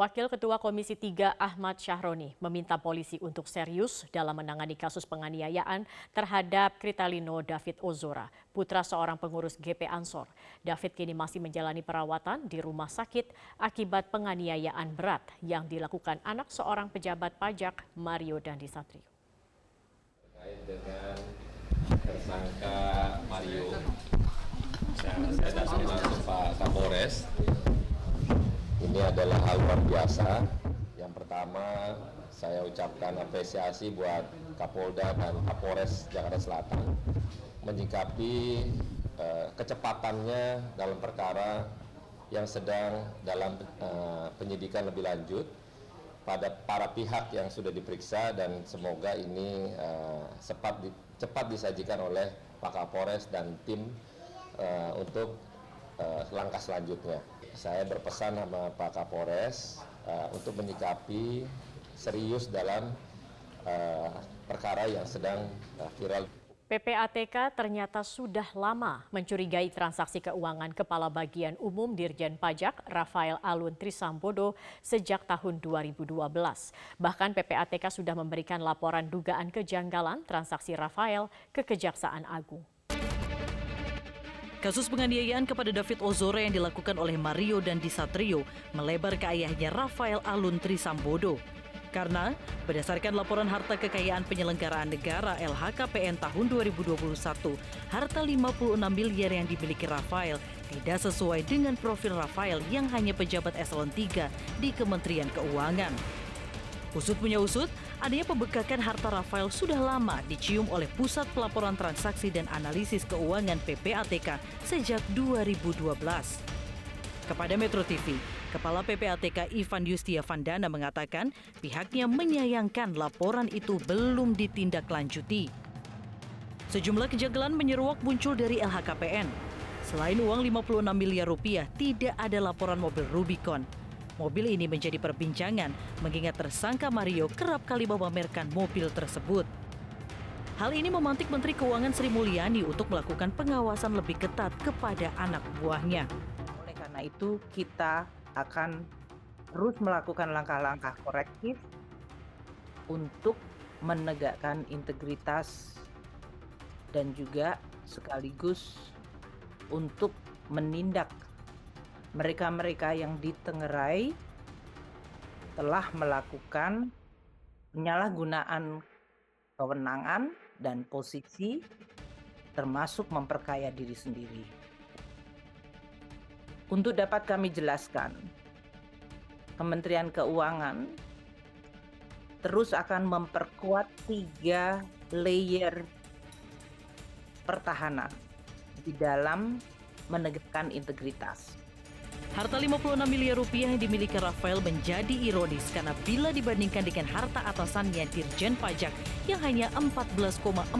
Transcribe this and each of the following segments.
Wakil Ketua Komisi 3 Ahmad Syahroni meminta polisi untuk serius dalam menangani kasus penganiayaan terhadap Kritalino David Ozora, putra seorang pengurus GP Ansor. David kini masih menjalani perawatan di rumah sakit akibat penganiayaan berat yang dilakukan anak seorang pejabat pajak Mario Dandisatrio. Terkait dengan tersangka Mario, saya, saya datang langsung Pak Kapolres ini adalah hal luar biasa. Yang pertama, saya ucapkan apresiasi buat Kapolda dan Kapolres Jakarta Selatan menyikapi uh, kecepatannya dalam perkara yang sedang dalam uh, penyidikan lebih lanjut pada para pihak yang sudah diperiksa dan semoga ini uh, cepat, di, cepat disajikan oleh Pak Kapolres dan tim uh, untuk uh, langkah selanjutnya saya berpesan sama Pak Kapolres uh, untuk menyikapi serius dalam uh, perkara yang sedang uh, viral. PPATK ternyata sudah lama mencurigai transaksi keuangan Kepala Bagian Umum Dirjen Pajak Rafael Alun Trisambodo sejak tahun 2012. Bahkan PPATK sudah memberikan laporan dugaan kejanggalan transaksi Rafael ke Kejaksaan Agung. Kasus penganiayaan kepada David Ozora yang dilakukan oleh Mario dan Disatrio melebar ke ayahnya Rafael Alun Trisambodo. Karena berdasarkan laporan harta kekayaan penyelenggaraan negara LHKPN tahun 2021, harta 56 miliar yang dimiliki Rafael tidak sesuai dengan profil Rafael yang hanya pejabat eselon 3 di Kementerian Keuangan. Usut punya usut, adanya pembekakan harta Rafael sudah lama dicium oleh Pusat Pelaporan Transaksi dan Analisis Keuangan PPATK sejak 2012. Kepada Metro TV, Kepala PPATK Ivan Yustia Vandana mengatakan pihaknya menyayangkan laporan itu belum ditindaklanjuti. Sejumlah kejanggalan menyeruak muncul dari LHKPN. Selain uang 56 miliar rupiah, tidak ada laporan mobil Rubicon Mobil ini menjadi perbincangan mengingat tersangka Mario kerap kali memamerkan mobil tersebut. Hal ini memantik Menteri Keuangan Sri Mulyani untuk melakukan pengawasan lebih ketat kepada anak buahnya. Oleh karena itu, kita akan terus melakukan langkah-langkah korektif untuk menegakkan integritas dan juga sekaligus untuk menindak mereka-mereka yang ditengerai telah melakukan penyalahgunaan kewenangan dan posisi termasuk memperkaya diri sendiri. Untuk dapat kami jelaskan, Kementerian Keuangan terus akan memperkuat tiga layer pertahanan di dalam menegakkan integritas. Harta 56 miliar rupiah yang dimiliki Rafael menjadi ironis karena bila dibandingkan dengan harta atasannya Dirjen Pajak yang hanya 14,40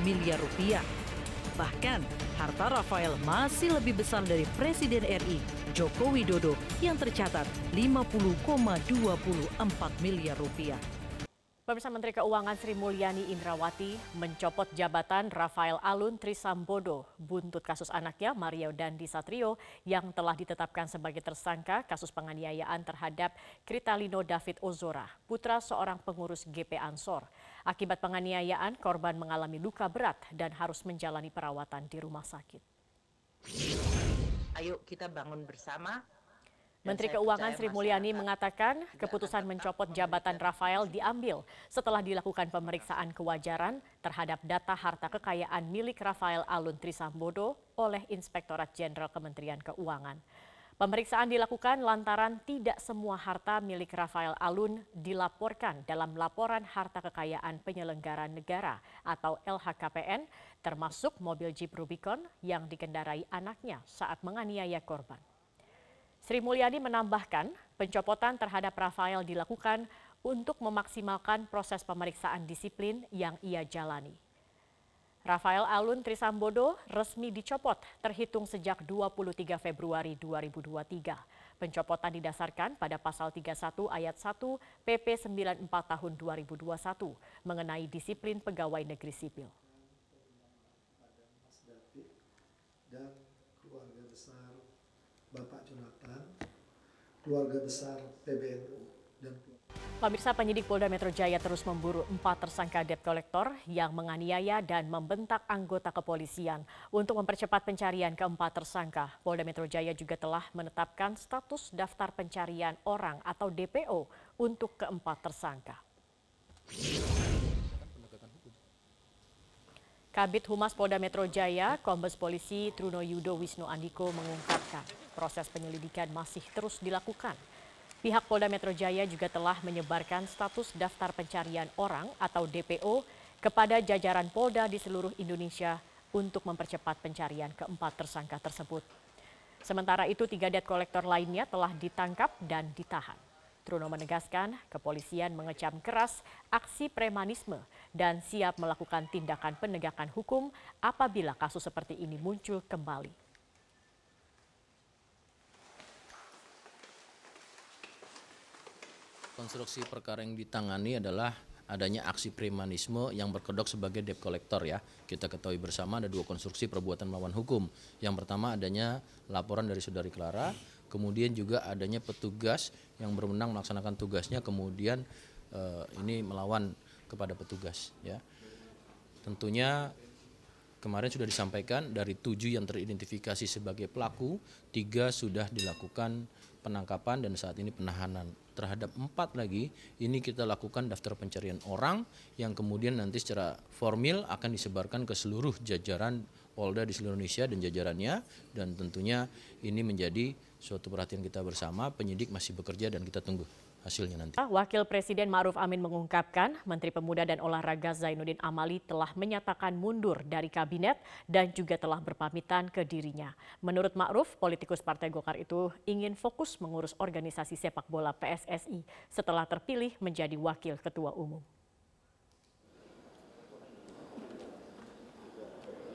miliar rupiah. Bahkan, harta Rafael masih lebih besar dari Presiden RI Joko Widodo yang tercatat 50,24 miliar rupiah. Pemirsa Menteri Keuangan Sri Mulyani Indrawati mencopot jabatan Rafael Alun Trisambodo buntut kasus anaknya Mario Dandi Satrio yang telah ditetapkan sebagai tersangka kasus penganiayaan terhadap Kritalino David Ozora, putra seorang pengurus GP Ansor. Akibat penganiayaan, korban mengalami luka berat dan harus menjalani perawatan di rumah sakit. Ayo kita bangun bersama Menteri Keuangan Sri Mulyani mengatakan keputusan mencopot jabatan Rafael diambil setelah dilakukan pemeriksaan kewajaran terhadap data harta kekayaan milik Rafael Alun Trisambodo oleh Inspektorat Jenderal Kementerian Keuangan. Pemeriksaan dilakukan lantaran tidak semua harta milik Rafael Alun dilaporkan dalam laporan harta kekayaan penyelenggara negara atau LHKPN termasuk mobil Jeep Rubicon yang dikendarai anaknya saat menganiaya korban. Sri Mulyani menambahkan, pencopotan terhadap Rafael dilakukan untuk memaksimalkan proses pemeriksaan disiplin yang ia jalani. Rafael Alun Trisambodo resmi dicopot terhitung sejak 23 Februari 2023. Pencopotan didasarkan pada pasal 31 ayat 1 PP 94 tahun 2021 mengenai disiplin pegawai negeri sipil. dan keluarga besar Bapak Jonathan keluarga besar PBNU dan Pemirsa penyidik Polda Metro Jaya terus memburu empat tersangka debt collector yang menganiaya dan membentak anggota kepolisian. Untuk mempercepat pencarian keempat tersangka, Polda Metro Jaya juga telah menetapkan status daftar pencarian orang atau DPO untuk keempat tersangka. Kabit Humas Polda Metro Jaya, Kombes Polisi Truno Yudo Wisnu Andiko mengungkapkan proses penyelidikan masih terus dilakukan. Pihak Polda Metro Jaya juga telah menyebarkan status daftar pencarian orang atau DPO kepada jajaran Polda di seluruh Indonesia untuk mempercepat pencarian keempat tersangka tersebut. Sementara itu, tiga debt kolektor lainnya telah ditangkap dan ditahan. Truno menegaskan kepolisian mengecam keras aksi premanisme dan siap melakukan tindakan penegakan hukum apabila kasus seperti ini muncul kembali. Konstruksi perkara yang ditangani adalah adanya aksi premanisme yang berkedok sebagai debt collector ya. Kita ketahui bersama ada dua konstruksi perbuatan melawan hukum. Yang pertama adanya laporan dari saudari Clara, kemudian juga adanya petugas yang berwenang melaksanakan tugasnya kemudian eh, ini melawan kepada petugas ya. Tentunya kemarin sudah disampaikan dari tujuh yang teridentifikasi sebagai pelaku, tiga sudah dilakukan penangkapan dan saat ini penahanan terhadap empat lagi ini kita lakukan daftar pencarian orang yang kemudian nanti secara formil akan disebarkan ke seluruh jajaran Polda di seluruh Indonesia dan jajarannya dan tentunya ini menjadi suatu perhatian kita bersama penyidik masih bekerja dan kita tunggu hasilnya nanti. Wakil Presiden Ma'ruf Amin mengungkapkan Menteri Pemuda dan Olahraga Zainuddin Amali telah menyatakan mundur dari kabinet dan juga telah berpamitan ke dirinya. Menurut Ma'ruf, politikus Partai Golkar itu ingin fokus mengurus organisasi sepak bola PSSI setelah terpilih menjadi wakil ketua umum.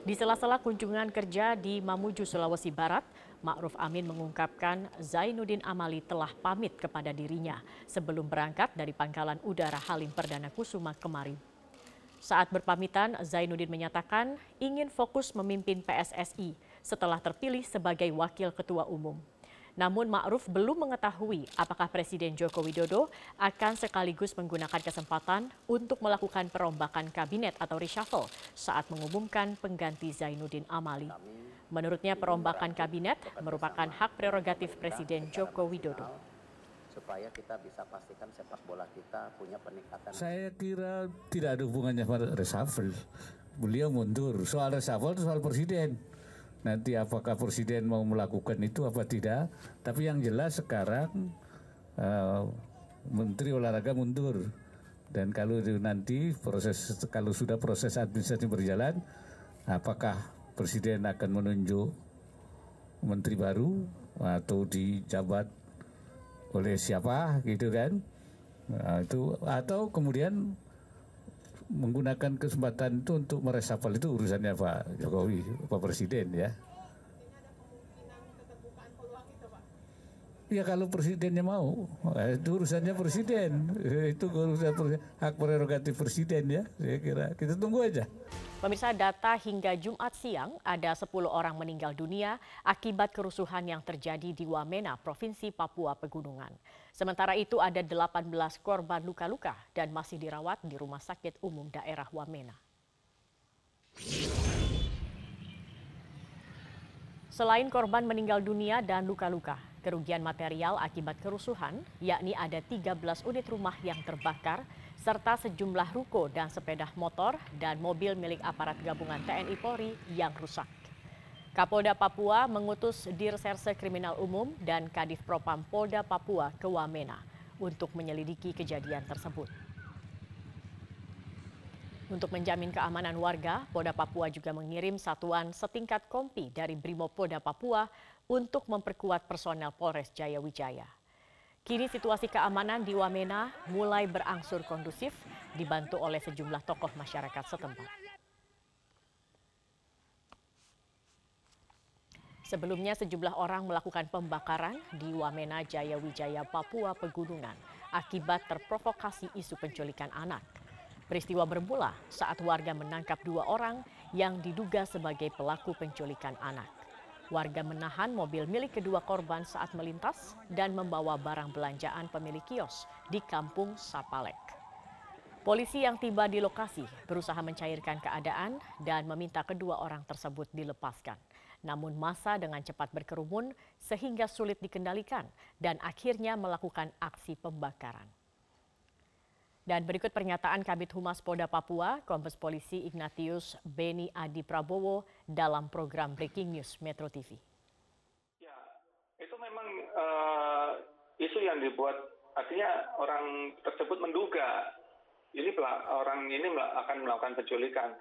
Di sela-sela kunjungan kerja di Mamuju, Sulawesi Barat, Ma'ruf Amin mengungkapkan Zainuddin Amali telah pamit kepada dirinya sebelum berangkat dari pangkalan udara Halim Perdana Kusuma kemarin. Saat berpamitan, Zainuddin menyatakan ingin fokus memimpin PSSI setelah terpilih sebagai wakil ketua umum. Namun Ma'ruf belum mengetahui apakah Presiden Joko Widodo akan sekaligus menggunakan kesempatan untuk melakukan perombakan kabinet atau reshuffle saat mengumumkan pengganti Zainuddin Amali. Menurutnya perombakan kabinet merupakan hak prerogatif Presiden Joko Widodo. Supaya kita bisa pastikan sepak bola kita punya peningkatan. Saya kira tidak ada hubungannya pada reshuffle. Beliau mundur. Soal reshuffle itu soal presiden. Nanti apakah presiden mau melakukan itu apa tidak. Tapi yang jelas sekarang uh, Menteri Olahraga mundur. Dan kalau nanti proses kalau sudah proses administrasi berjalan, apakah presiden akan menunjuk menteri baru atau dijabat oleh siapa gitu kan. Nah, itu atau kemudian menggunakan kesempatan itu untuk meresapel itu urusannya Pak Jokowi Pak Presiden ya Ya kalau presidennya mau, itu urusannya presiden. Itu urusan hak prerogatif presiden ya. Saya kira kita tunggu aja. Pemirsa data hingga Jumat siang ada 10 orang meninggal dunia akibat kerusuhan yang terjadi di Wamena, Provinsi Papua Pegunungan. Sementara itu ada 18 korban luka-luka dan masih dirawat di Rumah Sakit Umum Daerah Wamena. Selain korban meninggal dunia dan luka-luka, kerugian material akibat kerusuhan, yakni ada 13 unit rumah yang terbakar, serta sejumlah ruko dan sepeda motor dan mobil milik aparat gabungan TNI Polri yang rusak. Kapolda Papua mengutus Dirserse Kriminal Umum dan Kadif Propam Polda Papua ke Wamena untuk menyelidiki kejadian tersebut. Untuk menjamin keamanan warga, Polda Papua juga mengirim satuan setingkat kompi dari Brimob Polda Papua untuk memperkuat personel Polres Jaya Wijaya. Kini situasi keamanan di Wamena mulai berangsur kondusif, dibantu oleh sejumlah tokoh masyarakat setempat. Sebelumnya sejumlah orang melakukan pembakaran di Wamena Jaya Wijaya Papua Pegunungan akibat terprovokasi isu penculikan anak. Peristiwa bermula saat warga menangkap dua orang yang diduga sebagai pelaku penculikan anak. Warga menahan mobil milik kedua korban saat melintas dan membawa barang belanjaan pemilik kios di kampung Sapalek. Polisi yang tiba di lokasi berusaha mencairkan keadaan dan meminta kedua orang tersebut dilepaskan. Namun masa dengan cepat berkerumun sehingga sulit dikendalikan dan akhirnya melakukan aksi pembakaran. Dan berikut pernyataan Kabit Humas Polda Papua, Kombes Polisi Ignatius Beni Adi Prabowo dalam program Breaking News Metro TV. Ya, itu memang uh, isu yang dibuat, artinya orang tersebut menduga ini orang ini akan melakukan penculikan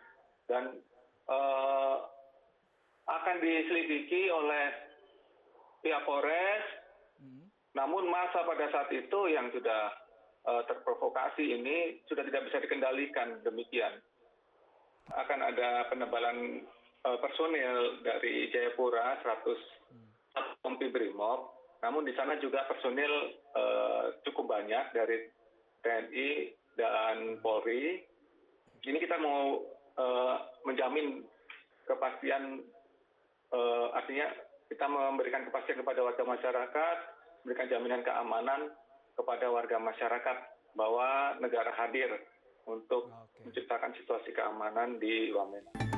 dan uh, akan diselidiki oleh pihak Polres. Hmm. Namun masa pada saat itu yang sudah terprovokasi ini sudah tidak bisa dikendalikan demikian. Akan ada penebalan uh, personil dari Jayapura 100 kompi Brimob. Namun di sana juga personil uh, cukup banyak dari TNI dan Polri. Ini kita mau menjamin kepastian, artinya kita memberikan kepastian kepada warga masyarakat, memberikan jaminan keamanan kepada warga masyarakat bahwa negara hadir untuk menciptakan situasi keamanan di Wamena.